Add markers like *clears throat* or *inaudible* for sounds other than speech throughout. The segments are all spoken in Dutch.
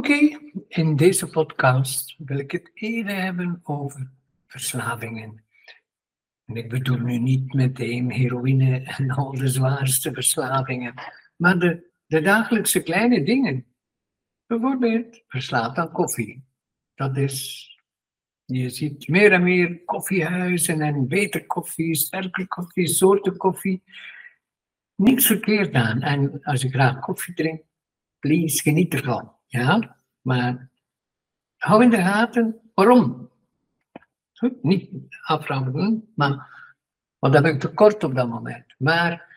Oké, in deze podcast wil ik het even hebben over verslavingen. En ik bedoel nu niet meteen heroïne en al de zwaarste verslavingen, maar de, de dagelijkse kleine dingen. Bijvoorbeeld verslaafd aan koffie. Dat is, je ziet meer en meer koffiehuizen en beter koffie, sterker koffie, soorten koffie. Niks verkeerd aan. En als je graag koffie drinkt, please, geniet ervan. Ja, maar hou in de gaten waarom. Goed, niet afvragen, maar want dan heb ik tekort op dat moment. Maar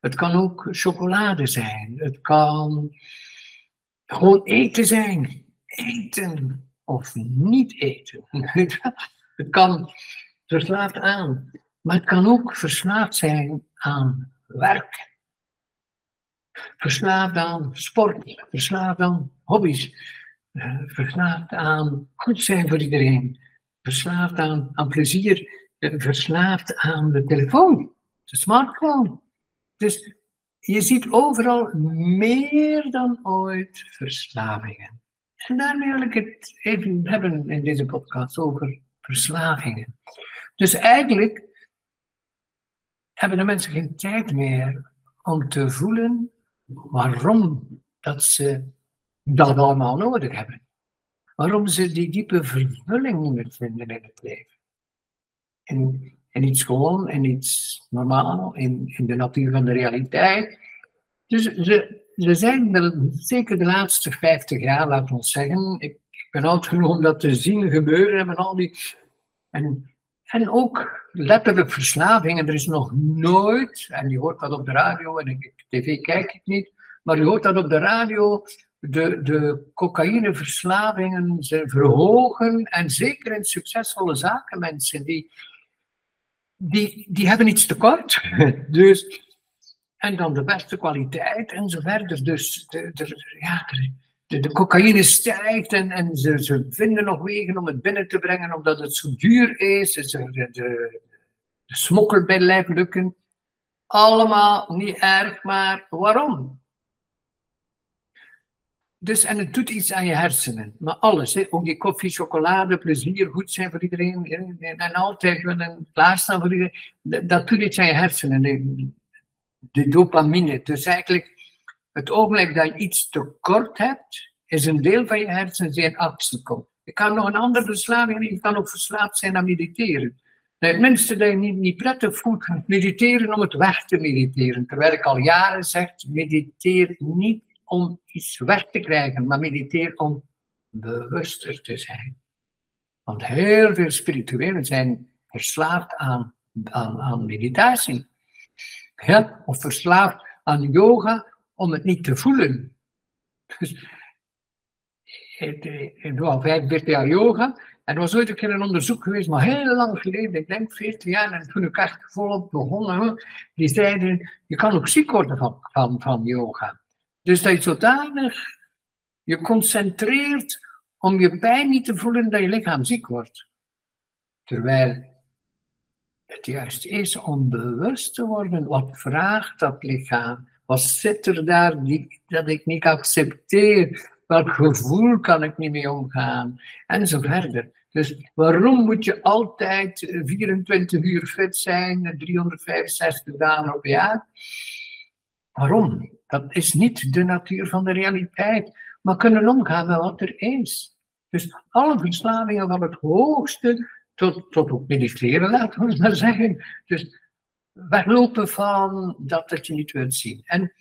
het kan ook chocolade zijn. Het kan gewoon eten zijn. Eten of niet eten. *laughs* Het kan verslaafd aan. Maar het kan ook verslaafd zijn aan werk. Verslaafd aan sport. Verslaafd aan hobby's. Uh, verslaafd aan goed zijn voor iedereen. Verslaafd aan, aan plezier. Uh, verslaafd aan de telefoon. De smartphone. Dus je ziet overal meer dan ooit verslavingen. En daarmee wil ik het even hebben in deze podcast over verslavingen. Dus eigenlijk hebben de mensen geen tijd meer om te voelen waarom dat ze dat allemaal nodig hebben. Waarom ze die diepe vervulling niet meer vinden in het leven. En, en iets gewoon en iets normaal in, in de natuur van de realiteit. Dus ze, ze zijn zeker de laatste 50 jaar, we ons zeggen. Ik, ik ben oud genoeg om dat te zien gebeuren en al die. En, en ook letterlijk verslavingen. Er is nog nooit, en je hoort dat op de radio, en ik, tv kijk ik niet, maar je hoort dat op de radio, de, de cocaïneverslavingen ze verhogen. En zeker in succesvolle zaken, mensen die, die, die hebben iets tekort. *laughs* Dus, en dan de beste kwaliteit en zo verder. Dus de, ja, de, cocaïne stijgt en, en ze, ze vinden nog wegen om het binnen te brengen omdat het zo duur is. Ze, de, de, de smokkelbedrijf lukken. Allemaal niet erg, maar waarom? Dus, en het doet iets aan je hersenen. Maar alles, hè? ook die koffie, chocolade, plezier, goed zijn voor iedereen. En altijd willen klaarstaan voor iedereen. Dat doet iets aan je hersenen. De, de dopamine. Dus eigenlijk, het ogenblik dat je iets tekort hebt, is een deel van je hersenen actie komt. Je kan nog een andere verslaving, je kan ook verslaafd zijn aan mediteren. Het minste dat je niet, niet prettig voelt, mediteren om het weg te mediteren. Terwijl ik al jaren zeg, mediteer niet om iets weg te krijgen, maar mediteer om bewuster te zijn. Want heel veel spirituelen zijn verslaafd aan, aan, aan meditatie. Ja, of verslaafd aan yoga om het niet te voelen. Dus, al 45 jaar yoga. En er was ooit een keer een onderzoek geweest, maar heel lang geleden, ik denk 40 jaar, en toen ik echt volop begonnen, die zeiden, je kan ook ziek worden van, van, van yoga. Dus dat je zodanig je concentreert om je pijn niet te voelen dat je lichaam ziek wordt. Terwijl het juist is om bewust te worden, wat vraagt dat lichaam? Wat zit er daar die, dat ik niet accepteer? Welk gevoel kan ik niet mee omgaan? En zo verder. Dus waarom moet je altijd 24 uur fit zijn, 365 dagen op jaar? Waarom? Dat is niet de natuur van de realiteit. Maar kunnen omgaan met wat er is. Dus alle verslavingen van het hoogste tot, tot op mediteren, laten we maar zeggen. Dus weglopen van dat dat je niet wilt zien. En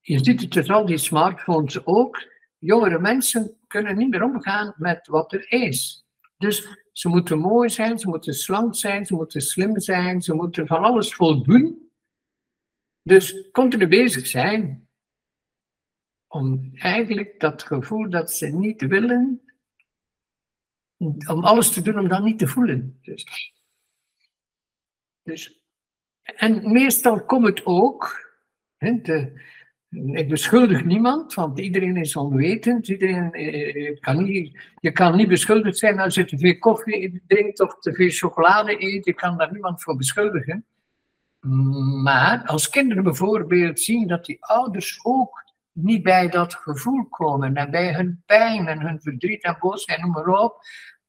je ziet het dus al die smartphones ook. Jongere mensen kunnen niet meer omgaan met wat er is. Dus ze moeten mooi zijn, ze moeten slank zijn, ze moeten slim zijn, ze moeten van alles voldoen. Dus continu bezig zijn om eigenlijk dat gevoel dat ze niet willen, om alles te doen om dat niet te voelen. Dus, dus en meestal komt het ook, de, ik beschuldig niemand, want iedereen is onwetend. Iedereen, eh, kan niet, je kan niet beschuldigd zijn als je te veel koffie drinkt of te veel chocolade eet. Je kan daar niemand voor beschuldigen. Maar als kinderen bijvoorbeeld zien dat die ouders ook niet bij dat gevoel komen en bij hun pijn en hun verdriet en boosheid, noem maar op.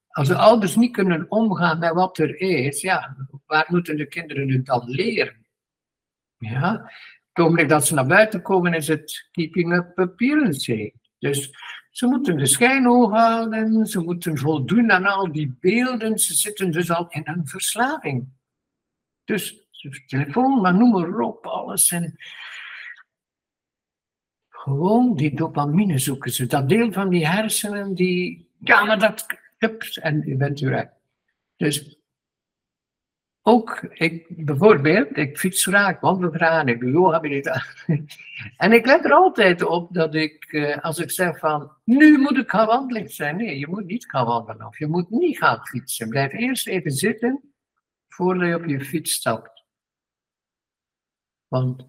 Als de ouders niet kunnen omgaan met wat er is, ja, waar moeten de kinderen het dan leren? Ja, het ogenblik dat ze naar buiten komen is het keeping up appearance. Dus ze moeten de schijn hoog houden, ze moeten voldoen aan al die beelden, ze zitten dus al in een verslaving. Dus telefoon, maar noem maar op, alles. En gewoon die dopamine zoeken ze. Dat deel van die hersenen die, ja, maar dat, en u bent. Dus ook, ik, bijvoorbeeld, ik fiets graag, wandel graag, ik doe yoga *laughs* En ik let er altijd op dat ik, eh, als ik zeg van, nu moet ik gaan wandelen, zeg nee, je moet niet gaan wandelen of je moet niet gaan fietsen. Blijf eerst even zitten voordat je op je fiets stapt. Want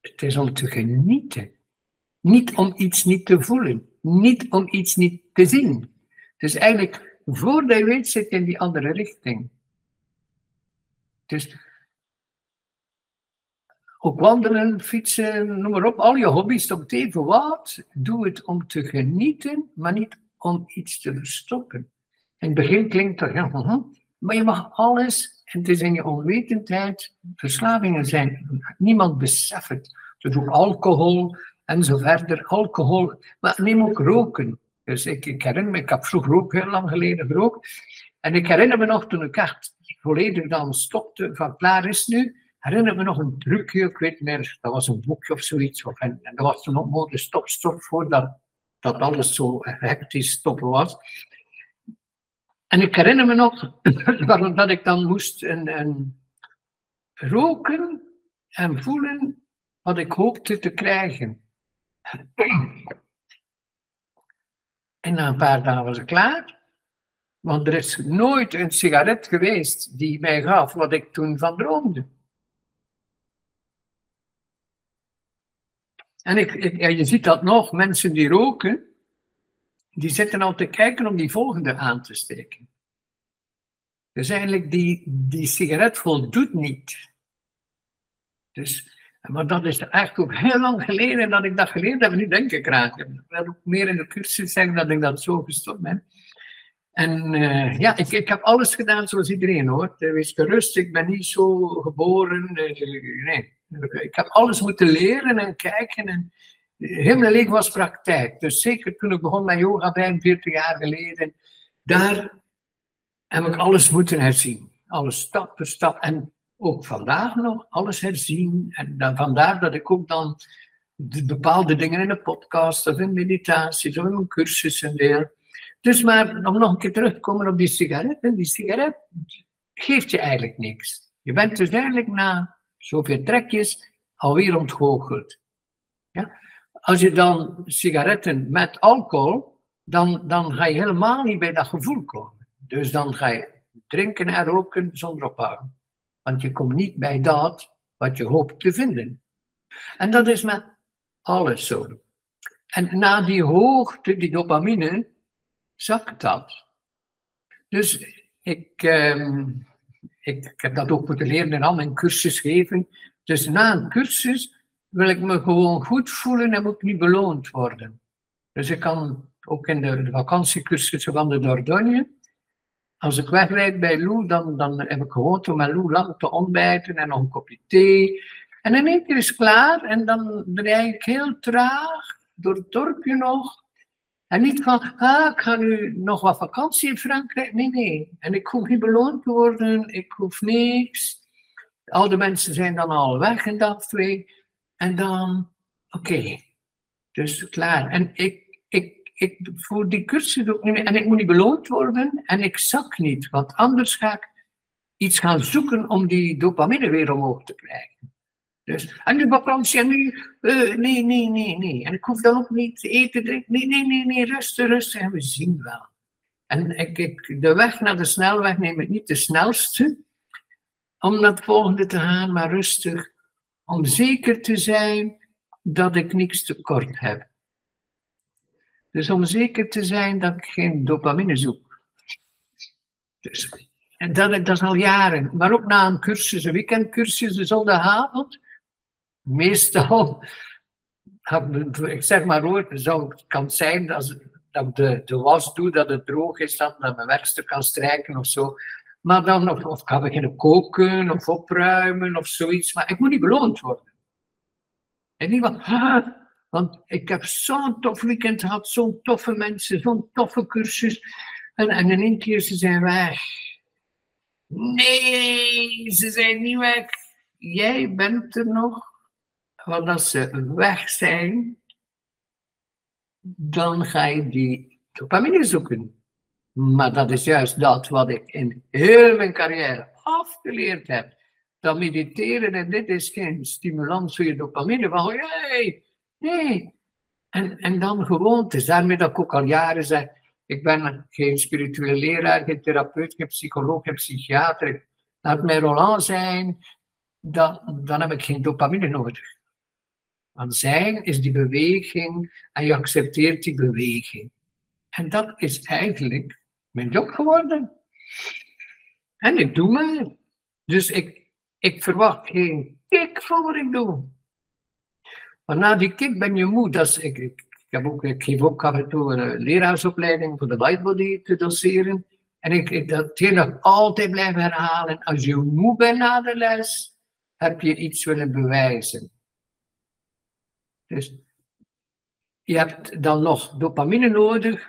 het is om te genieten. Niet om iets niet te voelen. Niet om iets niet te zien. Dus eigenlijk, voordat je weet, zit je in die andere richting. Dus ook wandelen, fietsen, noem maar op, al je hobby's op het even wat. Doe het om te genieten, maar niet om iets te verstoppen. In het begin klinkt dat, ja, maar je mag alles, en het is in je onwetendheid, verslavingen zijn, niemand beseft het. Dus alcohol en zo verder, alcohol, maar neem ook roken. Dus ik, herinner me, ik heb vroeger ook heel lang geleden gerookt. En ik herinner me nog toen ik echt volledig dan stopte, van klaar is nu, herinner me nog een trucje, ik weet niet meer, dat was een boekje of zoiets. En dat was toen ook de stop, stop, voordat dat alles zo hectisch stoppen was. En ik herinner me nog *clears throat* dat ik dan moest een, roken en voelen wat ik hoopte te krijgen. *clears throat* En na een paar dagen was ik klaar. Want er is nooit een sigaret geweest die mij gaf wat ik toen van droomde. En ik, je ziet dat nog, mensen die roken, die zitten al te kijken om die volgende aan te steken. Dus eigenlijk, die, die sigaret voldoet niet. Dus, maar dat is echt ook heel lang geleden dat ik dat geleerd heb. Nu denk ik raak. Ik wil ook meer in de cursus zeggen dat ik dat zo gestopt ben. En uh, ja, ik, ik heb alles gedaan zoals iedereen hoor. Wees gerust, ik ben niet zo geboren. Uh, nee, ik heb alles moeten leren en kijken. En helemaal leeg was praktijk. Dus zeker toen ik begon met yoga 45 jaar geleden, daar heb ik alles moeten herzien. Alles stap voor stap. En ook vandaag nog alles herzien. En dan, vandaar dat ik ook dan de bepaalde dingen in een podcast of in meditaties of in een cursus en deel dus maar om nog een keer terug te komen op die sigaret. Die sigaret geeft je eigenlijk niks. Je bent dus eigenlijk na zoveel trekjes alweer ontgoocheld. Ja? Als je dan sigaretten met alcohol, dan, dan ga je helemaal niet bij dat gevoel komen. Dus dan ga je drinken en roken zonder ophouden. Want je komt niet bij dat wat je hoopt te vinden. En dat is met alles zo. En na die hoogte, die dopamine, zakt dat. Dus ik, ehm, ik, ik, heb dat ook moeten leren en al mijn cursus geven. Dus na een cursus wil ik me gewoon goed voelen en moet niet beloond worden. Dus ik kan ook in de, vakantiecursussen van de Dordogne, als ik wegrijd bij Lou, dan, dan heb ik gewoon om met Lou lang te ontbijten en nog een kopje thee. En in één keer is het klaar en dan rijd ik heel traag door het dorpje nog en niet van, ah, ik ga nu nog wat vakantie in Frankrijk. Nee, nee. En ik hoef niet beloond te worden, ik hoef niks. De mensen zijn dan al weg in dat twee. En dan, oké, dus klaar. En ik, ik, ik voor die cursus ook niet meer. En ik moet niet beloond worden en ik zak niet, want anders ga ik iets gaan zoeken om die dopamine weer omhoog te krijgen. Dus, en nu vakantie, en nu, uh, nee, nee, nee, nee. En ik hoef dan ook niet te eten, drinken. Nee, nee, nee, nee, rustig, rustig. En we zien wel. En ik, ik, de weg naar de snelweg neem ik niet de snelste om naar het volgende te gaan, maar rustig. Om zeker te zijn dat ik niks tekort heb. Dus om zeker te zijn dat ik geen dopamine zoek. Dus, en dat, is al jaren. Maar ook na een cursus, een weekendcursus, de zondagavond, meestal ik zeg maar hoor, zou, het kan zijn dat, dat de, de was doe, dat het droog is, dat ik mijn werkstuk kan strijken of zo. Maar dan, of, of kan beginnen koken of opruimen of zoiets. Maar ik moet niet beloond worden. En niet ah, want ik heb zo'n tof weekend gehad, zo'n toffe mensen, zo'n toffe cursus. En, en in één keer ze zijn weg. Nee, ze zijn niet weg. Jij bent er nog. Want als ze weg zijn, dan ga je die dopamine zoeken. Maar dat is juist dat wat ik in heel mijn carrière afgeleerd heb. Dat mediteren en dit is geen stimulans voor je dopamine. Van, hey, nee. En, en dan gewoontes. Daarmee dat ik ook al jaren zeg, ik ben geen spirituele leraar, geen therapeut, geen psycholoog, geen psychiater. Laat mij Roland zijn, dan, dan heb ik geen dopamine nodig. Want zijn is die beweging en je accepteert die beweging. En dat is eigenlijk mijn job geworden. En ik doe maar. Dus ik, ik verwacht geen kick van wat ik doe. Maar na die kick ben je moe. Dat ik, ik, heb ook, ik geef ook af en toe een leraarsopleiding voor de lightbody te doseren. En ik, dat ik altijd blijven herhalen. Als je moe bent na de les, heb je iets willen bewijzen. Dus je hebt dan nog dopamine nodig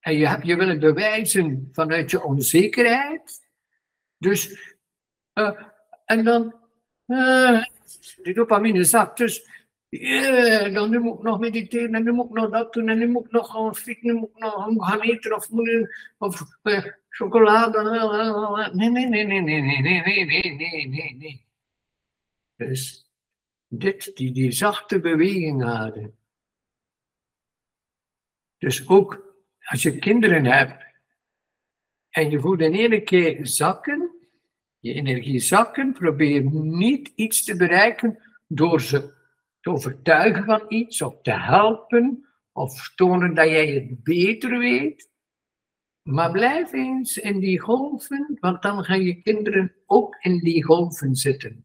en je hebt je willen bewijzen vanuit je onzekerheid. Dus, uh, en dan, uh, die dopamine zakt. Dus, yeah, dan moet ik nog mediteren en nu moet ik nog dat doen en nu moet ik nog gaan fietsen, nu moet ik nog gaan eten of, of uh, chocolade. Nee, nee, nee, nee, nee, nee, nee, nee, nee, nee, nee. Dus dit, die, zachte beweging houden. Dus ook als je kinderen hebt en je voelt in één keer zakken, je energie zakken, probeer niet iets te bereiken door ze te overtuigen van iets of te helpen of tonen dat jij het beter weet. Maar blijf eens in die golven, want dan gaan je kinderen ook in die golven zitten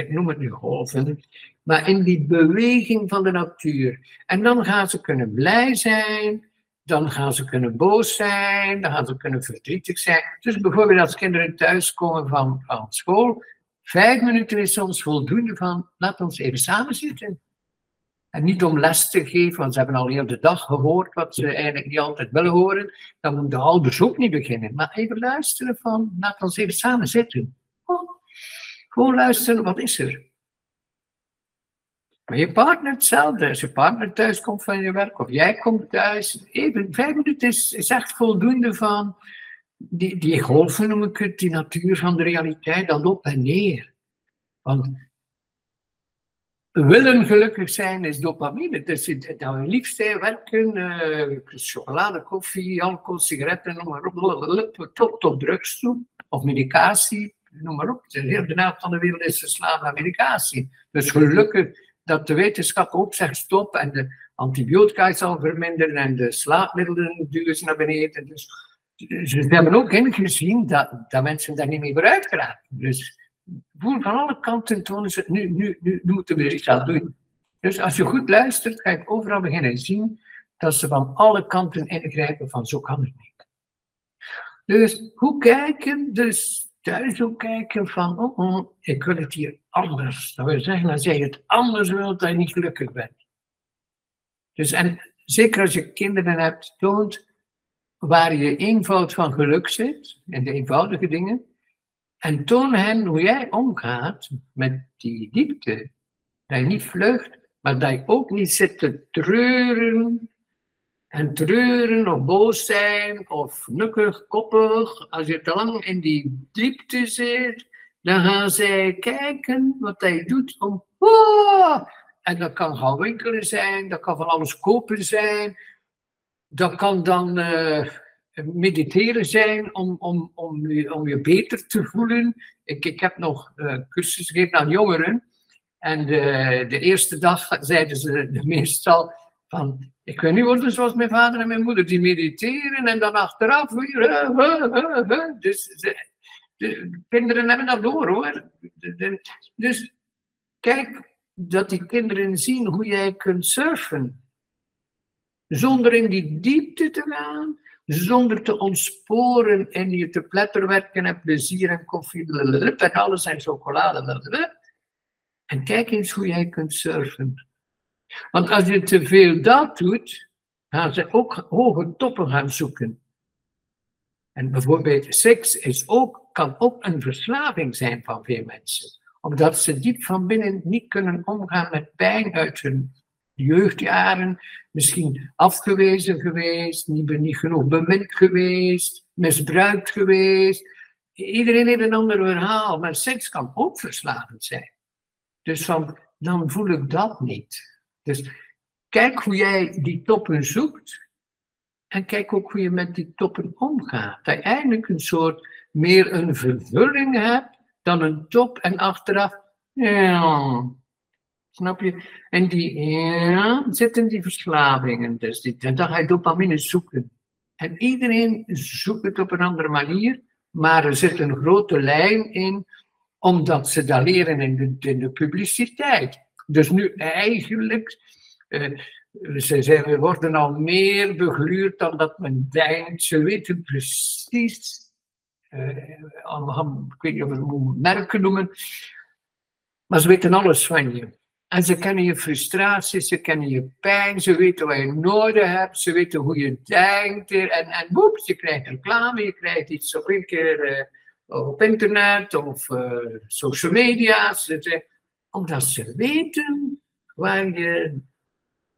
ik noem het nu golven, maar in die beweging van de natuur. En dan gaan ze kunnen blij zijn, dan gaan ze kunnen boos zijn, dan gaan ze kunnen verdrietig zijn. Dus bijvoorbeeld als kinderen thuiskomen van, van school, vijf minuten is soms voldoende van, laat ons even samen zitten. En niet om les te geven, want ze hebben al heel de dag gehoord wat ze eigenlijk niet altijd willen horen. Dan moet de ouders ook niet beginnen. Maar even luisteren van, laat ons even samen zitten. Oh, gewoon luisteren, wat is er? Maar je partner hetzelfde. Als je partner thuis komt van je werk, of jij komt thuis, even vijf minuten is echt voldoende van die, die golven, noem ik het, die natuur van de realiteit, dan op en neer. Want willen gelukkig zijn is dopamine. Dus dat we liefst werken, uh, chocolade, koffie, alcohol, sigaretten, noem maar op, tot, tot drugs toe, of medicatie noem maar op. De hele naam van de wereld is verslaafd aan medicatie. Dus gelukkig dat de wetenschap ook zegt stop en de antibiotica zal verminderen en de slaapmiddelen duwen naar beneden. Dus ze hebben ook ingezien dat, dat mensen daar niet meer vooruit geraken. Dus voel van alle kanten tonen ze, nu, nu, nu, moeten we iets aan doen. Dus als je goed luistert, ga je overal beginnen zien dat ze van alle kanten ingrijpen van zo kan het niet. Dus hoe kijken? Dus thuis ook kijken van, oh, oh, ik wil het hier anders. Dat wil zeggen, als jij het anders wilt, dat je niet gelukkig bent. Dus en zeker als je kinderen hebt, toont waar je eenvoud van geluk zit, in de eenvoudige dingen. En toon hen hoe jij omgaat met die diepte. Dat je niet vlucht, maar dat je ook niet zit te treuren en treuren of boos zijn of nukkig, koppig. Als je te lang in die diepte zit, dan gaan zij kijken wat hij doet om. Oh! En dat kan gaan winkelen zijn, dat kan van alles kopen zijn, dat kan dan uh, mediteren zijn om, om, om, je, om je beter te voelen. Ik, ik heb nog uh, cursussen gegeven aan jongeren. En de, de eerste dag zeiden ze *laughs* meestal van ik wil niet worden zoals mijn vader en mijn moeder, die mediteren en dan achteraf weer. Dus de kinderen hebben dat door hoor. Dus kijk, dat die kinderen zien hoe jij kunt surfen. Zonder in die diepte te gaan, zonder te ontsporen en je te pletterwerken en plezier en koffie en alles en chocolade. En kijk eens hoe jij kunt surfen. Want als je te veel dat doet, gaan ze ook hoge toppen gaan zoeken. En bijvoorbeeld seks is ook, kan ook een verslaving zijn van veel mensen. Omdat ze diep van binnen niet kunnen omgaan met pijn uit hun jeugdjaren. Misschien afgewezen geweest, niet, genoeg bemind geweest, misbruikt geweest. Iedereen heeft een ander verhaal, maar seks kan ook verslavend zijn. Dus van, dan voel ik dat niet. Dus kijk hoe jij die toppen zoekt. En kijk ook hoe je met die toppen omgaat. Dat je eigenlijk een soort meer een vervulling hebt dan een top en achteraf. Ja. Snap je? En die ja, zitten die verslavingen. Dus die, en dan ga je dopamine zoeken. En iedereen zoekt het op een andere manier, maar er zit een grote lijn in, omdat ze dat leren in de, in de publiciteit. Dus nu eigenlijk, uh, ze zeggen, we worden al meer begluurd dan dat men denkt. Ze weten precies, uh, ik weet niet of we het merken noemen, maar ze weten alles van je. En ze kennen je frustratie, ze kennen je pijn, ze weten wat je nodig hebt, ze weten hoe je denkt. En, en boep, je krijgt reclame, je krijgt iets op een keer uh, op internet of uh, social media. Omdat ze weten waar je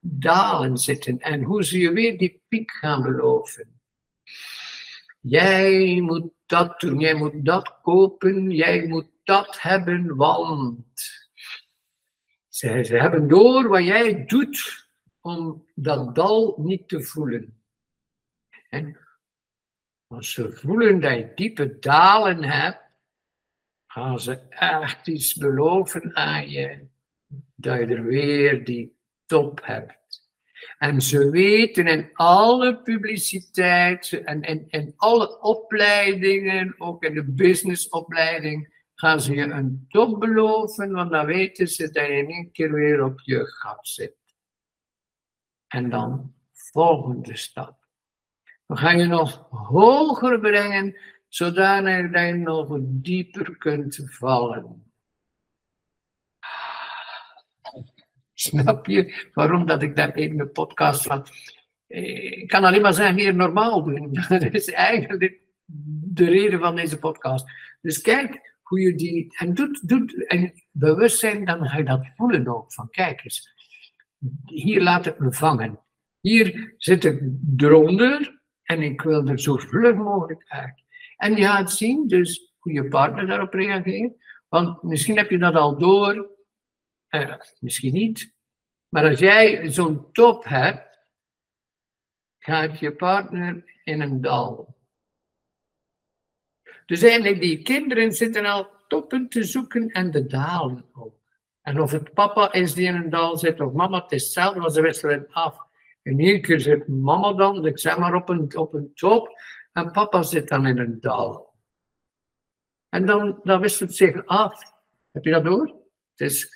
dalen zitten en hoe ze je weer die piek gaan beloven. Jij moet dat doen, jij moet dat kopen, jij moet dat hebben, want. Ze, ze hebben door wat jij doet om dat dal niet te voelen. En als ze voelen dat je diepe dalen hebt, gaan ze echt iets beloven aan je dat je er weer die top hebt. En ze weten in alle publiciteit en, en alle opleidingen, ook in de businessopleiding, gaan ze je een top beloven, want dan weten ze dat je in één keer weer op je gat zit. En dan volgende stap. We gaan je nog hoger brengen, zodanig dat je nog dieper kunt vallen. Snap je waarom dat ik daar even een podcast van. Eh, ik kan alleen maar zeggen, meer normaal doen. *laughs* Dat is eigenlijk de reden van deze podcast. Dus kijk, hoe je die. En doet, doet en bewustzijn, dan ga je dat voelen ook. Van kijk eens, hier laat ik me vangen. Hier zit ik eronder en ik wil er zo vlug mogelijk uit. En je gaat zien dus hoe je partner daarop reageert. Want misschien heb je dat al door, eh, misschien niet. Maar als jij zo'n top hebt, gaat je partner in een dal. Dus eigenlijk, die kinderen zitten al toppen te zoeken en de dalen ook. En of het papa is die in een dal zit of mama, het is hetzelfde, maar ze wisselen af. In één keer zit mama dan, ik zeg maar, op een, op een top en papa zit dan in een dal. En dan, dan wisselt het zich af. Heb je dat door? Dus,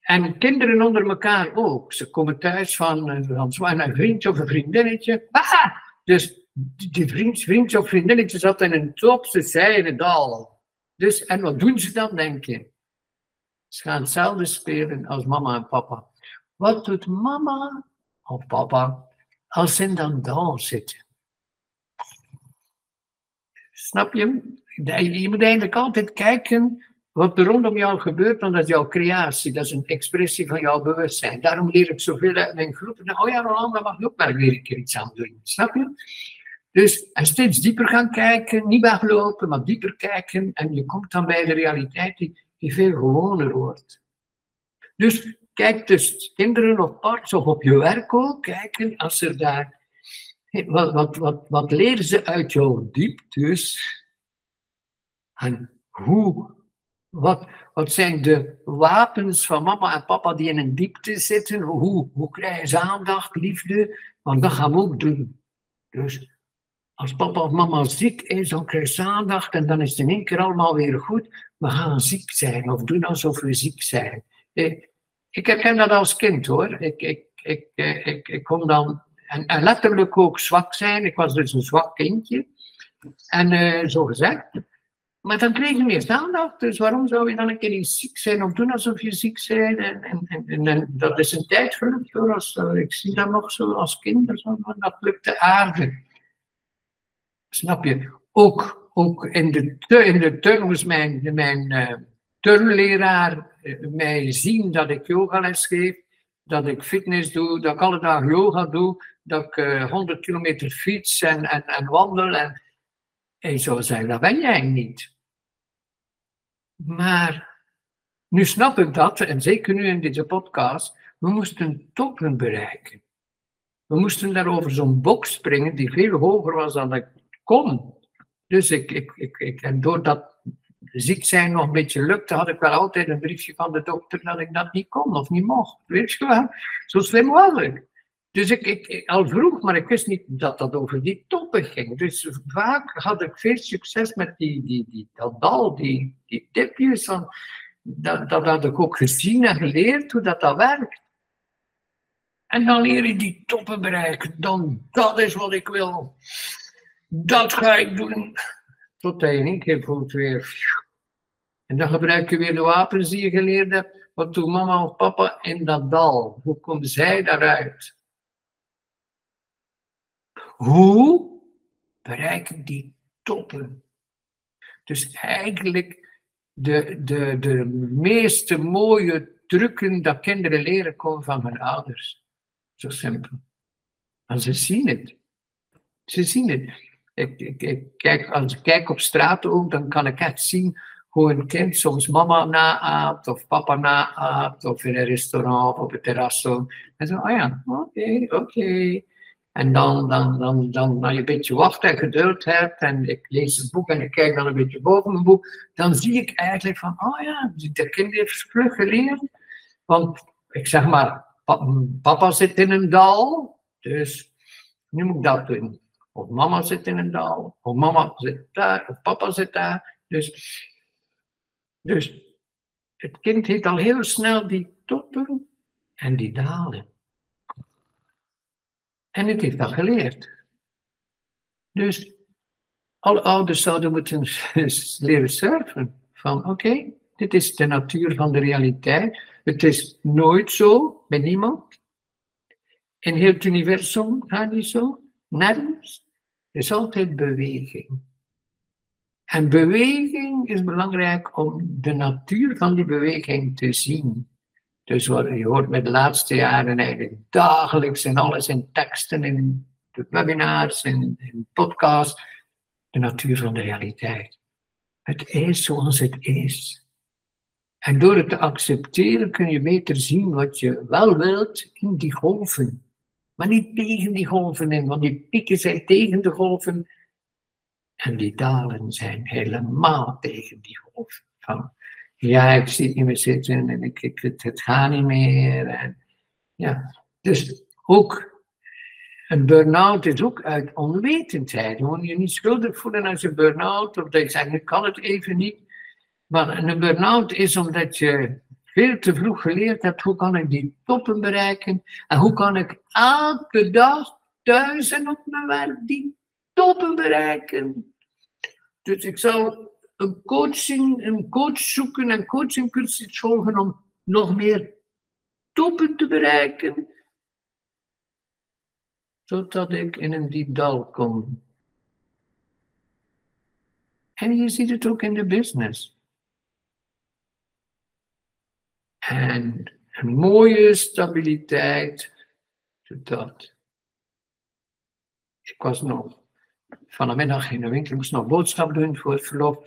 en kinderen onder elkaar ook. Ze komen thuis van, van een vriendje of een vriendinnetje. Dus die vriend, of vriendinnetje zat in een top, ze zei het al. Dus, en wat doen ze dan, denk je? Ze gaan hetzelfde spelen als mama en papa. Wat doet mama of papa als ze dan dal zitten? Snap je? Je moet eigenlijk altijd kijken wat er rondom jou gebeurt, want dat is jouw creatie, dat is een expressie van jouw bewustzijn. Daarom leer ik zoveel uit mijn groepen. Oh ja, Roland, daar mag ook maar weer een keer iets aan doen. Snap je? Dus en steeds dieper gaan kijken, niet weglopen, maar dieper kijken. En je komt dan bij de realiteit die, veel gewoner wordt. Dus kijk dus kinderen op parts of op je werk ook, kijken als er daar... Wat, wat, wat, wat leren ze uit jouw dieptes? En hoe, wat, wat zijn de wapens van mama en papa die in een diepte zitten? Hoe, hoe krijgen ze aandacht, liefde? Want dat gaan we ook doen. Dus als papa of mama ziek is, dan krijg je aandacht en dan is het in één keer allemaal weer goed. We gaan ziek zijn of doen alsof we ziek zijn. Eh, ik herken dat als kind hoor. Ik, ik, ik, ik, ik, ik kon dan, en, letterlijk ook zwak zijn. Ik was dus een zwak kindje. En uh, zo gezegd. Maar dan kreeg je meer aandacht. Dus waarom zou je dan een keer niet ziek zijn of doen alsof je ziek bent? En, en, dat is een tijd gelukt hoor. Als, uh, ik zie dat nog zo als kind. Dat lukte aardig. Snap je? Ook, ook in, de, in de mijn, mijn uh, turnleraar mij zien dat ik yogales geef. Dat ik fitness doe, dat ik alle dagen yoga doe, dat ik uh, 100 kilometer fiets en, en, en wandel. En, en zou zeggen, dat ben jij niet. Maar nu snap ik dat, en zeker nu in deze podcast, we moesten toppen bereiken. We moesten daar over zo'n box springen die veel hoger was dan ik kon. Dus ik, ik, ik, ik en doordat ziek zijn nog een beetje lukte, had ik wel altijd een briefje van de dokter dat ik dat niet kon of niet mocht. Weet je wel? Zo slim was ik. Dus ik, ik, al vroeg, maar ik wist niet dat dat over die toppen ging. Dus vaak had ik veel succes met die, die, die, dat dal, die, die tipjes. Dat, dat had ik ook gezien en geleerd hoe dat, dat werkt. En dan leer je die toppen bereiken. Dan, dat is wat ik wil. Dat ga ik doen. Tot hij in één keer voelt weer. En dan gebruik je weer de wapens die je geleerd hebt. Wat doet mama of papa in dat dal? Hoe komen zij daaruit? Hoe bereik ik die toppen? Dus eigenlijk de, de, de meeste mooie trucken dat kinderen leren komen van hun ouders. Zo simpel. En ze zien het. Ze zien het. Ik, kijk, als ik kijk op straat ook, dan kan ik echt zien hoe een kind soms mama naaapt of papa naaapt of in een restaurant of op het terras. En zo, oh ja, oké, oké. En dan, dan, dan, dan, als je een beetje wacht en geduld hebt en ik lees het boek en ik kijk dan een beetje boven mijn boek, dan zie ik eigenlijk van, oh ja, de kind heeft vlug geleerd. Want ik zeg maar, papa zit in een dal, dus nu moet ik dat doen. Of mama zit in een dal, of mama zit daar, of papa zit daar. Dus, dus het kind heeft al heel snel die toppen en die dalen. En het heeft dat geleerd. Dus alle ouders zouden moeten *laughs* leren surfen. Van oké, dit is de natuur van de realiteit. Het is nooit zo bij niemand. In heel het universum gaat niet zo. Nergens. Er is altijd beweging. En beweging is belangrijk om de natuur van die beweging te zien. Dus je hoort met de laatste jaren eigenlijk dagelijks en alles in teksten, in de webinars, in, in podcasts, de natuur van de realiteit. Het is zoals het is. En door het te accepteren kun je beter zien wat je wel wilt in die golven. Maar niet tegen die golven in, want die pieken zijn tegen de golven. En die dalen zijn helemaal tegen die golven. Van ja, ik zie het niet meer zitten en ik, het, het gaat niet meer. Ja. Dus ook een burn-out is ook uit onwetendheid. Je moet je niet schuldig voelen als een burn-out, of dat je zegt, ik kan het even niet. Maar een burn-out is omdat je veel te vroeg geleerd hebt, hoe kan ik die toppen bereiken? En hoe kan ik elke dag en op mijn werk die toppen bereiken? Dus ik zou een, coaching, een coach zoeken en coachingcursus volgen om nog meer toppen te bereiken. Zodat ik in een diep dal kom. En je ziet het ook in de business. En een mooie stabiliteit, zodat ik was nog van de in de winkel, moest nog boodschap doen voor het verlof.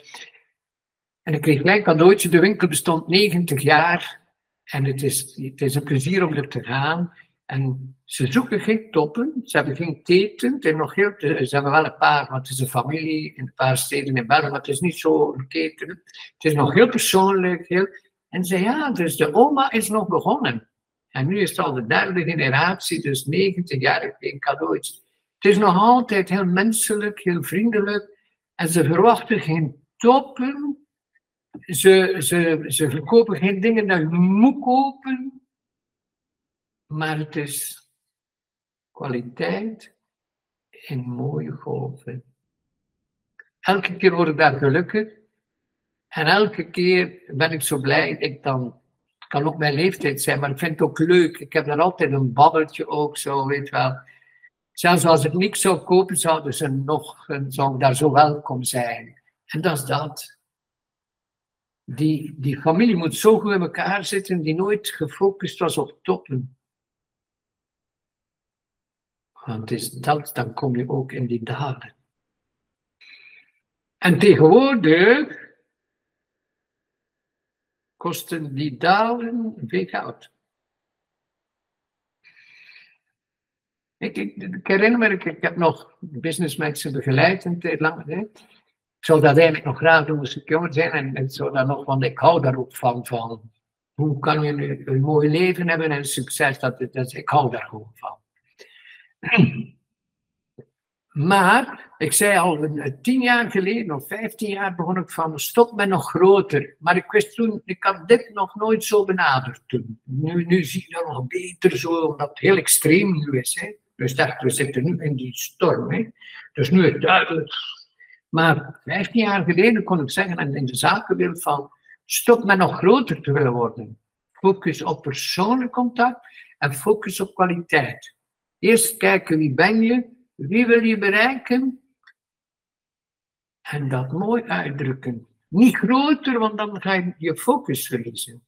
En ik kreeg gelijk cadeautje, de winkel bestond 90 jaar en het is, het is een plezier om er te gaan. En ze zoeken geen toppen, ze hebben geen keten, en nog heel, ze hebben wel een paar, want het is een familie in een paar steden in België, maar het is niet zo een keten. Het is nog heel persoonlijk. Heel, en ze ja, dus de oma is nog begonnen. En nu is het al de derde generatie, dus 90 jaar geen cadeautje. Het is nog altijd heel menselijk, heel vriendelijk. En ze verwachten geen toppen. Ze, ze, ze verkopen geen dingen dat je moet kopen. maar het is kwaliteit in mooie golven. Elke keer word ik daar gelukkig. En elke keer ben ik zo blij. Ik dan, het kan ook mijn leeftijd zijn, maar ik vind het ook leuk. Ik heb daar altijd een babbeltje ook zo, weet wel. Zelfs als ik niks zou kopen, zouden ze nog, zou daar zo welkom zijn. En dat is dat. Die, die familie moet zo goed in elkaar zitten, die nooit gefocust was op toppen. Want is dat, dan kom je ook in die daden. En tegenwoordig kosten die dalen veel geld. Ik, ik, ik, herinner me, ik, ik heb nog businessmensen begeleid een tijd lang. Hè. Ik zou dat eigenlijk nog graag doen als ik jonger zijn. En, en zo dan nog, want ik hou daar ook van. van hoe kan je een, een mooi leven hebben en succes? Dat, dat, ik hou daar gewoon van. *clears throat* Maar ik zei al tien jaar geleden of vijftien jaar begon ik van stop met nog groter. Maar ik wist toen, ik had dit nog nooit zo benaderd toen. Nu, nu zie je dat nog beter zo, omdat het heel extreem nu is. Hè. Dus dacht, we zitten nu in die storm. Hè. Dus nu is duidelijk. Maar vijftien jaar geleden kon ik zeggen, en in de zakenwereld van stop met nog groter te willen worden. Focus op persoonlijk contact en focus op kwaliteit. Eerst kijken wie ben je, wie wil je bereiken? En dat mooi uitdrukken. Niet groter, want dan ga je je focus verliezen.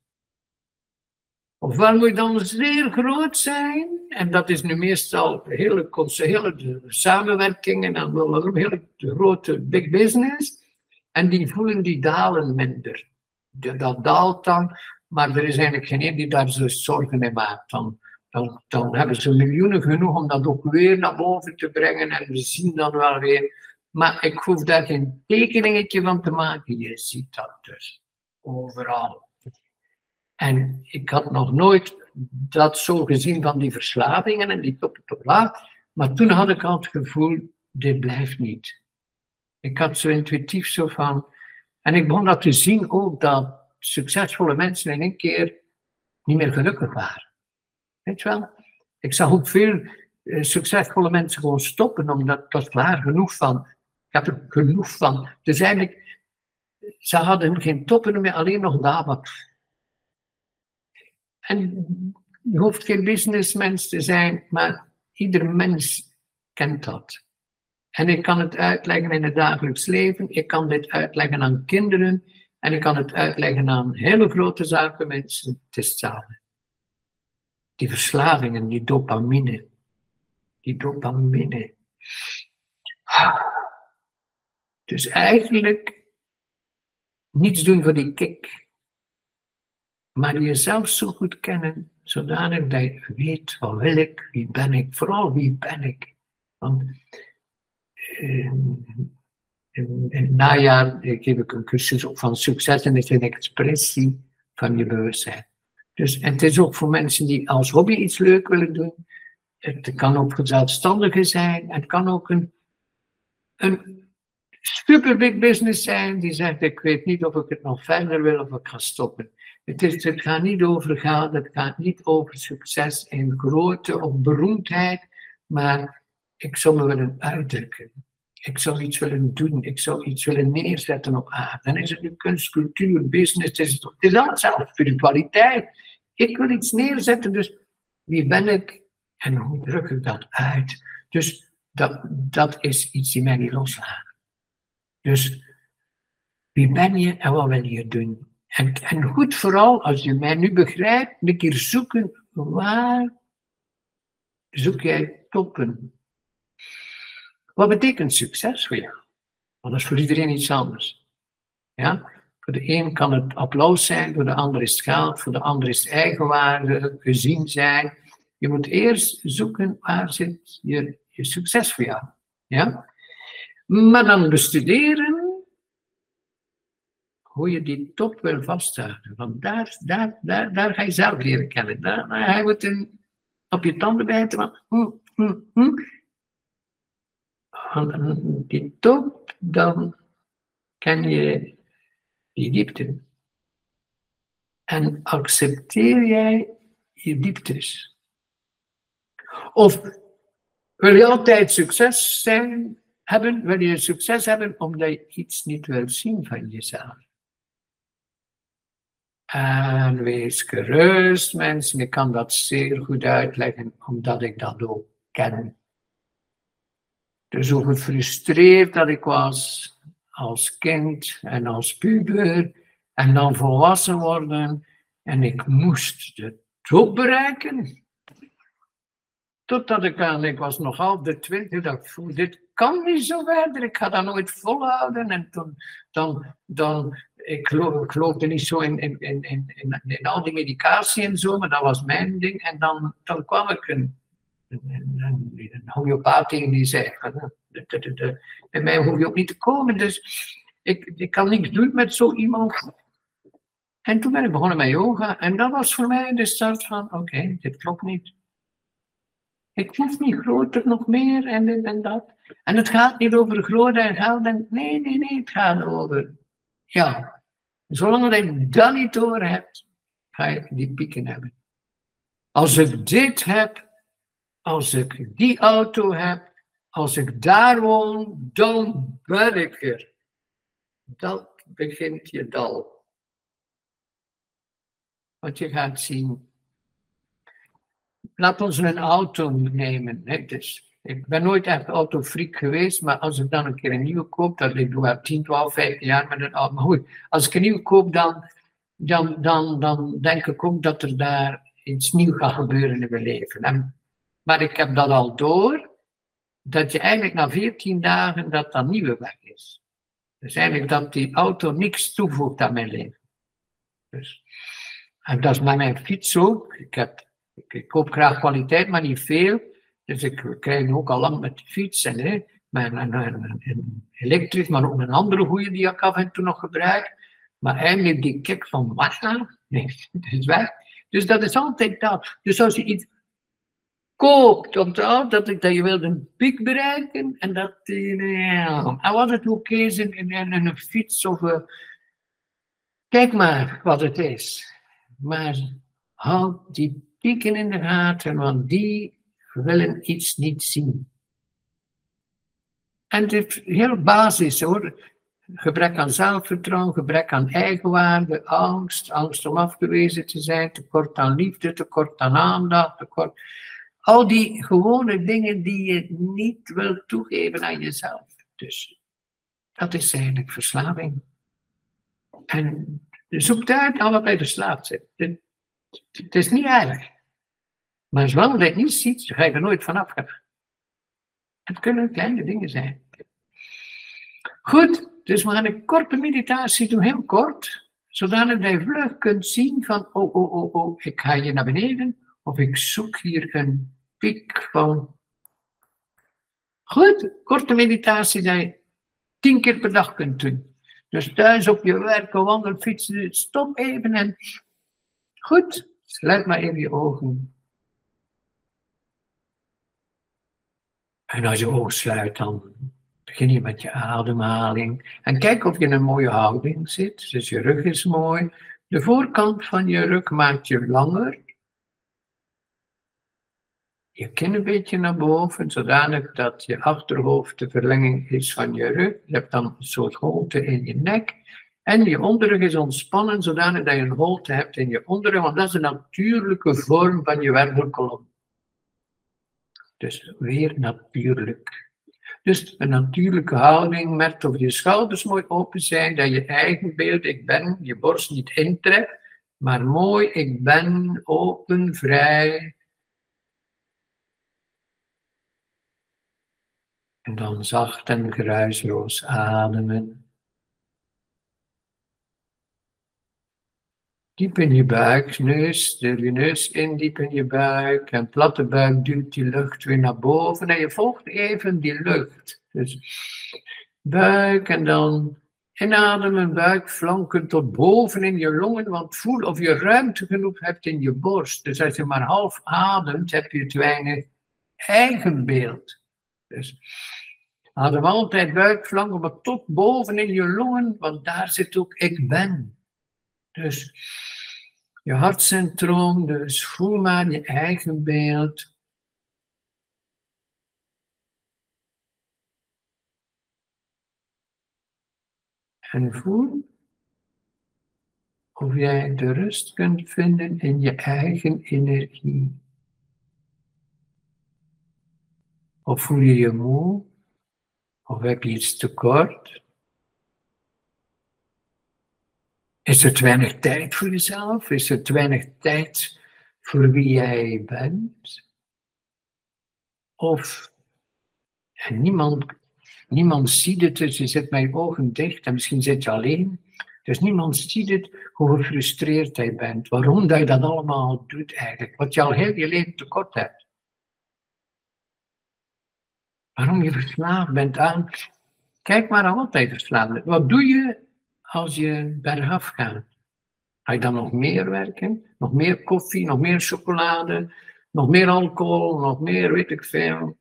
Ofwel moet je dan zeer groot zijn, en dat is nu meestal hele, hele samenwerkingen en een hele grote big business, en die voelen die dalen minder. Dat daalt dan, maar er is eigenlijk geen die daar zo zorgen in maakt. Dan dan, dan hebben ze miljoenen genoeg om dat ook weer naar boven te brengen en we zien dan wel weer. Maar ik hoef daar geen tekeningetje van te maken. Je ziet dat dus overal. En ik had nog nooit dat zo gezien van die verslavingen en die top top laag. Maar toen had ik al het gevoel, dit blijft niet. Ik had zo intuïtief zo van. En ik begon dat te zien ook dat succesvolle mensen in één keer niet meer gelukkig waren. Weet? Ik zag ook veel eh, succesvolle mensen gewoon stoppen, omdat was klaar genoeg van. Ik heb er genoeg van. Dus eigenlijk, ze hadden geen toppen meer, alleen nog wat. En je hoeft geen businessmens te zijn, maar ieder mens kent dat. En ik kan het uitleggen in het dagelijks leven, ik kan dit uitleggen aan kinderen en ik kan het uitleggen aan hele grote zaken mensen. Het is die verslavingen, die dopamine. Die dopamine. Dus eigenlijk niets doen voor die kick. Maar jezelf zo goed kennen, zodanig dat je weet wat wil ik, wie ben ik, vooral wie ben ik. Want in, in, het najaar geef ik een cursus van succes en expressie van je bewustzijn. Dus, en het is ook voor mensen die als hobby iets leuk willen doen. Het kan ook voor zelfstandigen zijn. Het kan ook een, een super big business zijn die zegt: Ik weet niet of ik het nog verder wil of ik ga stoppen. Het, is, het gaat niet over geld, het gaat niet over succes in grootte of beroemdheid, maar ik zou me willen uitdrukken. Ik zou iets willen doen, ik zou iets willen neerzetten op aarde. Dan is het nu kunst, cultuur, business, het is, het is alles zelf, spiritualiteit. Ik wil iets neerzetten, dus wie ben ik en hoe druk ik dat uit? Dus dat, dat is iets die mij niet loslaat. Dus wie ben je en wat wil je doen? En, en goed vooral, als je mij nu begrijpt, een keer zoeken waar zoek jij toppen. Wat betekent succes voor jou? Want dat is voor iedereen iets anders. Ja? Voor de een kan het applaus zijn, voor de ander is het geld, voor de ander is het eigenwaarde, gezien zijn. Je moet eerst zoeken waar zit je, je succes voor jou. Ja? Maar dan bestuderen hoe je die top wil vasthouden. Want daar, daar, daar, ga je zelf leren kennen. Daar, ga je moeten op je tanden bijten. Van, hm, hm, hm. Die top, dan ken je die diepte. En accepteer jij je dieptes. Of wil je altijd succes zijn, hebben? Wil je succes hebben omdat je iets niet wilt zien van jezelf? En wees gerust, mensen. Ik kan dat zeer goed uitleggen, omdat ik dat ook ken. Dus hoe gefrustreerd dat ik was als kind en als puber en dan volwassen worden en ik moest de top bereiken. Totdat ik aan, ik was nog altijd twintig, dacht ik, dit kan niet zo verder, ik ga dat nooit volhouden. En toen, dan, dan ik, ik geloofde niet zo in, in, in, in, in, al die medicatie en zo, maar dat was mijn ding. En dan, dan kwam ik een, een, een, homeopaat tegen die zei, bij mij hoef je ook niet te komen, dus ik, ik kan niks doen met zo iemand. En toen ben ik begonnen met yoga en dat was voor mij de start van, oké, dit klopt niet. Ik hoef niet groter, nog meer en dit en dat. En het gaat niet over groot en geld. Nee, nee, nee, het gaat over. Ja, zolang je dat niet door hebt, ga je die pieken hebben. Als ik dit heb, als ik die auto heb, als ik daar woon, dan ben ik er. Dat begint je dal. Want je gaat zien. Laat ons een auto nemen. Dus, ik ben nooit echt autofreak geweest, maar als ik dan een keer een nieuwe koop, dat ik doe al 10, 12, 15 jaar met een auto. Maar goed, als ik een nieuwe koop, dan, dan, dan, dan denk ik ook dat er daar iets nieuws gaat gebeuren in mijn leven. En, maar ik heb dat al door, dat je eigenlijk na 14 dagen dat dat nieuwe weg is. Dus eigenlijk dat die auto niks toevoegt aan mijn leven. Dus, en dat is met mijn fiets ook. Ik, heb, ik, koop graag kwaliteit, maar niet veel. Dus ik krijg ook al lang met de fiets. En, hè, elektrisch, maar ook een andere goede die ik af en toe nog gebruik. Maar eigenlijk die kick van wat *laughs* nee, dat is weg. Dus dat is altijd dat. Dus als je iets koopt, onthoud dat, ik, dat je wilt een piek bereiken en dat, en wat het ook is in, in, in een fiets of uh, kijk maar wat het is. Maar houd die pieken in de gaten, want die willen iets niet zien. En het is heel basis hoor. Gebrek aan zelfvertrouwen, gebrek aan eigenwaarde, angst, angst om afgewezen te zijn, tekort aan liefde, tekort aan aandacht, tekort al die gewone dingen die je niet wil toegeven aan jezelf. Dus dat is eigenlijk verslaving. En zoek uit allebei verslaafd zijn. Het, het is niet erg. Maar zolang je het niet ziet, ga je er nooit vanaf gaan. Het kunnen kleine dingen zijn. Goed, dus we gaan een korte meditatie doen, heel kort. Zodat je vlug kunt zien van, oh, oh, oh, oh, ik ga hier naar beneden. Of ik zoek hier een piek van. Goed, korte meditatie die je tien keer per dag kunt doen. Dus thuis op je werk, wandelen, fietsen, stop even en. Goed, sluit maar even je ogen. En als je ogen sluit, dan begin je met je ademhaling. En kijk of je in een mooie houding zit. Dus je rug is mooi. De voorkant van je rug maakt je langer je kin een beetje naar boven, zodanig dat je achterhoofd de verlenging is van je rug. Je hebt dan een soort holte in je nek. En je onderrug is ontspannen, zodanig dat je een holte hebt in je onderrug, want dat is een natuurlijke vorm van je wervelkolom. Dus weer natuurlijk. Dus een natuurlijke houding, met of je schouders mooi open zijn, dat je eigen beeld, ik ben, je borst niet intrekt, maar mooi, ik ben, open, vrij, En dan zacht en geruisloos ademen. Diep in je buik, neus, stil je neus in, diep in je buik. En platte buik duwt die lucht weer naar boven. En je volgt even die lucht. Dus buik en dan inademen, buikflanken tot boven in je longen. Want voel of je ruimte genoeg hebt in je borst. Dus als je maar half ademt, heb je te weinig eigenbeeld. Dus Adem altijd buikvlanken, maar tot boven in je longen, want daar zit ook ik ben. Dus je hartcentrum, dus voel maar je eigen beeld. En voel of jij de rust kunt vinden in je eigen energie. Of voel je je moe? Of heb je iets tekort? Is er te weinig tijd voor jezelf? Is er te weinig tijd voor wie jij bent? Of niemand, niemand ziet het, dus je zet mijn ogen dicht en misschien zit je alleen. Dus niemand ziet het hoe gefrustreerd hij bent. Waarom dat je dat allemaal doet eigenlijk. Wat je al heel je leven tekort hebt. Waarom je verslaafd bent aan. Kijk maar altijd verslaafd. Wat doe je als je bergaf gaat? Ga je dan nog meer werken? Nog meer koffie, nog meer chocolade, nog meer alcohol, nog meer weet ik veel.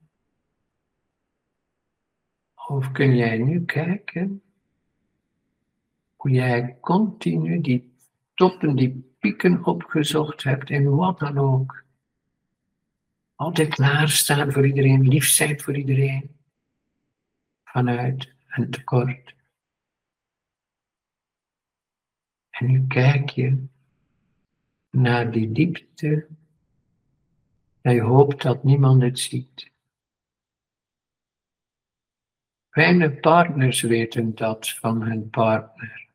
Of kun jij nu kijken hoe jij continu die toppen, die pieken opgezocht hebt in wat dan ook. Altijd klaarstaan voor iedereen, lief zijn voor iedereen. Vanuit een tekort. En nu kijk je naar die diepte. Jij hoopt dat niemand het ziet. Weinig partners weten dat van hun partner.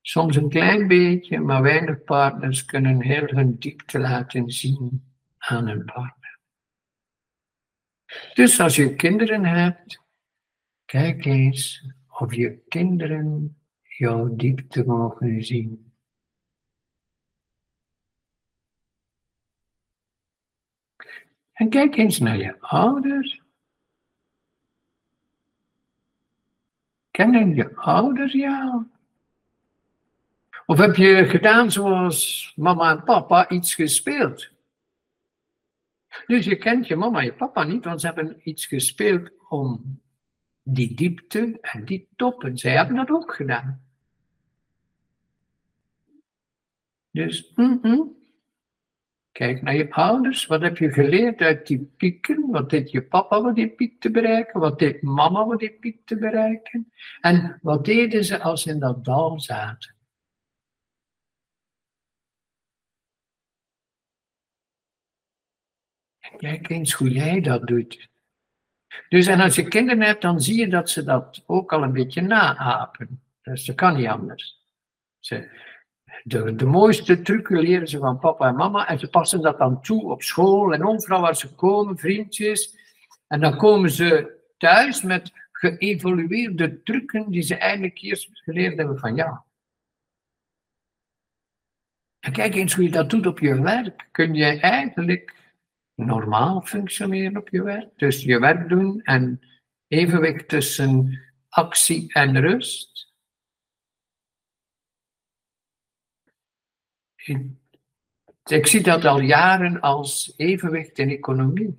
Soms een klein beetje, maar weinig partners kunnen heel hun diepte laten zien aan hun partner. Dus als je kinderen hebt, kijk eens of je kinderen jouw diepte mogen zien. En kijk eens naar je ouders. Kennen je ouders jou? Of heb je gedaan zoals mama en papa iets gespeeld? Dus je kent je mama en je papa niet, want ze hebben iets gespeeld om die diepte en die toppen. Zij hebben dat ook gedaan. Dus, Kijk naar je ouders. Wat heb je geleerd uit die pieken? Wat deed je papa om die piek te bereiken? Wat deed mama om die piek te bereiken? En wat deden ze als ze in dat dal zaten? Kijk eens hoe jij dat doet. Dus en als je kinderen hebt, dan zie je dat ze dat ook al een beetje naapen. Dus dat kan niet anders. Ze, de, de mooiste trucken leren ze van papa en mama en ze passen dat dan toe op school en overal waar ze komen, vriendjes. En dan komen ze thuis met geëvolueerde trucken die ze eigenlijk eerst geleerd hebben van ja. En kijk eens hoe je dat doet op je werk. Kun je eigenlijk normaal functioneren op je werk? Dus je werk doen en evenwicht tussen actie en rust. Ik zie dat al jaren als evenwicht in economie.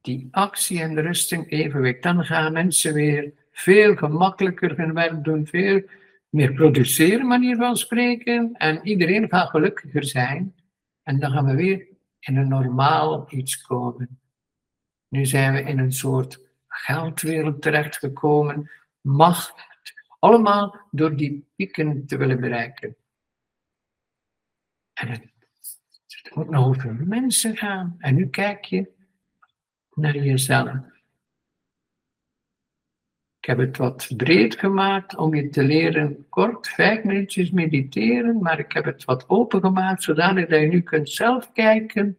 Die actie en rust in evenwicht. Dan gaan mensen weer veel gemakkelijker hun werk doen, veel meer produceren, manier van spreken. En iedereen gaat gelukkiger zijn. En dan gaan we weer in een normaal iets komen. Nu zijn we in een soort geldwereld terechtgekomen. Macht allemaal door die pieken te willen bereiken. En het, moet nog over mensen gaan. En nu kijk je naar jezelf. Ik heb het wat breed gemaakt om je te leren kort, vijf minuutjes mediteren, maar ik heb het wat open gemaakt, zodanig dat je nu kunt zelf kijken.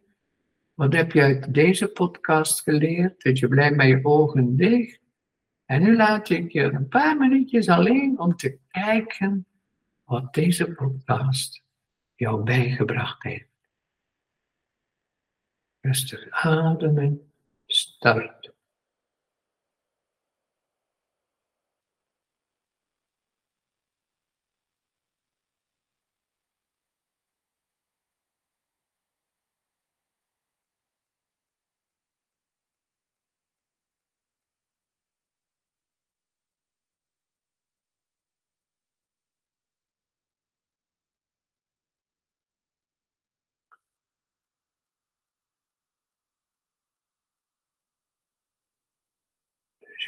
Wat heb je uit deze podcast geleerd? Dat je blijft met je ogen dicht. En nu laat ik je een paar minuutjes alleen om te kijken wat deze podcast jou bijgebracht heeft. Rustig ademen, start.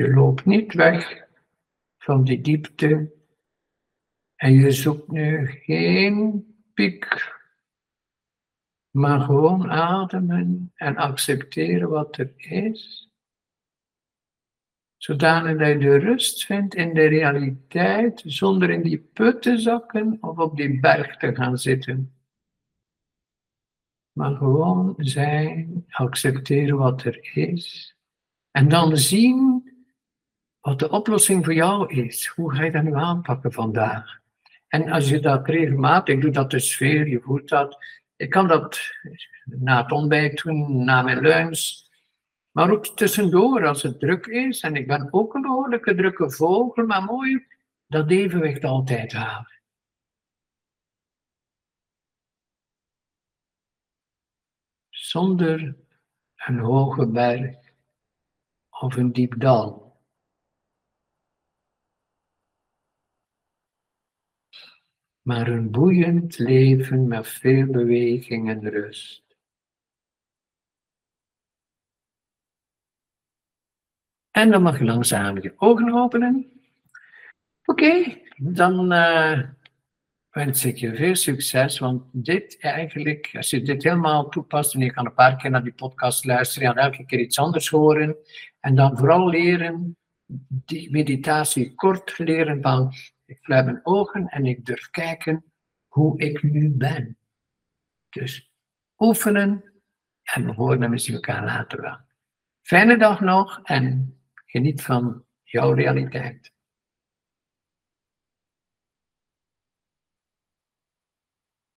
Je loopt niet weg. van die diepte. En je zoekt nu geen piek, maar gewoon ademen en accepteren wat er is. Zodanig dat je de rust vindt in de realiteit, zonder in die put te zakken of op die berg te gaan zitten. Maar gewoon zijn, accepteren wat er is. En dan zien wat de oplossing voor jou is. Hoe ga je dat nu aanpakken vandaag? En als je dat regelmatig doet, dat de sfeer, je voelt dat. Ik kan dat na het ontbijt doen, na mijn lunch. Maar ook tussendoor, als het druk is. En ik ben ook een behoorlijke drukke vogel, maar mooi dat evenwicht altijd halen. Zonder een hoge berg of een diep dal. Maar een boeiend leven met veel beweging en rust. En dan mag je langzaam je ogen openen. Oké, dan uh, wens ik je veel succes, want dit eigenlijk, als je dit helemaal toepast en je kan een paar keer naar die podcast luisteren en elke keer iets anders horen en dan vooral leren, die meditatie kort leren van ik sluit mijn ogen en ik durf kijken hoe ik nu ben. Dus oefenen en we horen zien elkaar later wel. Fijne dag nog en geniet van jouw realiteit.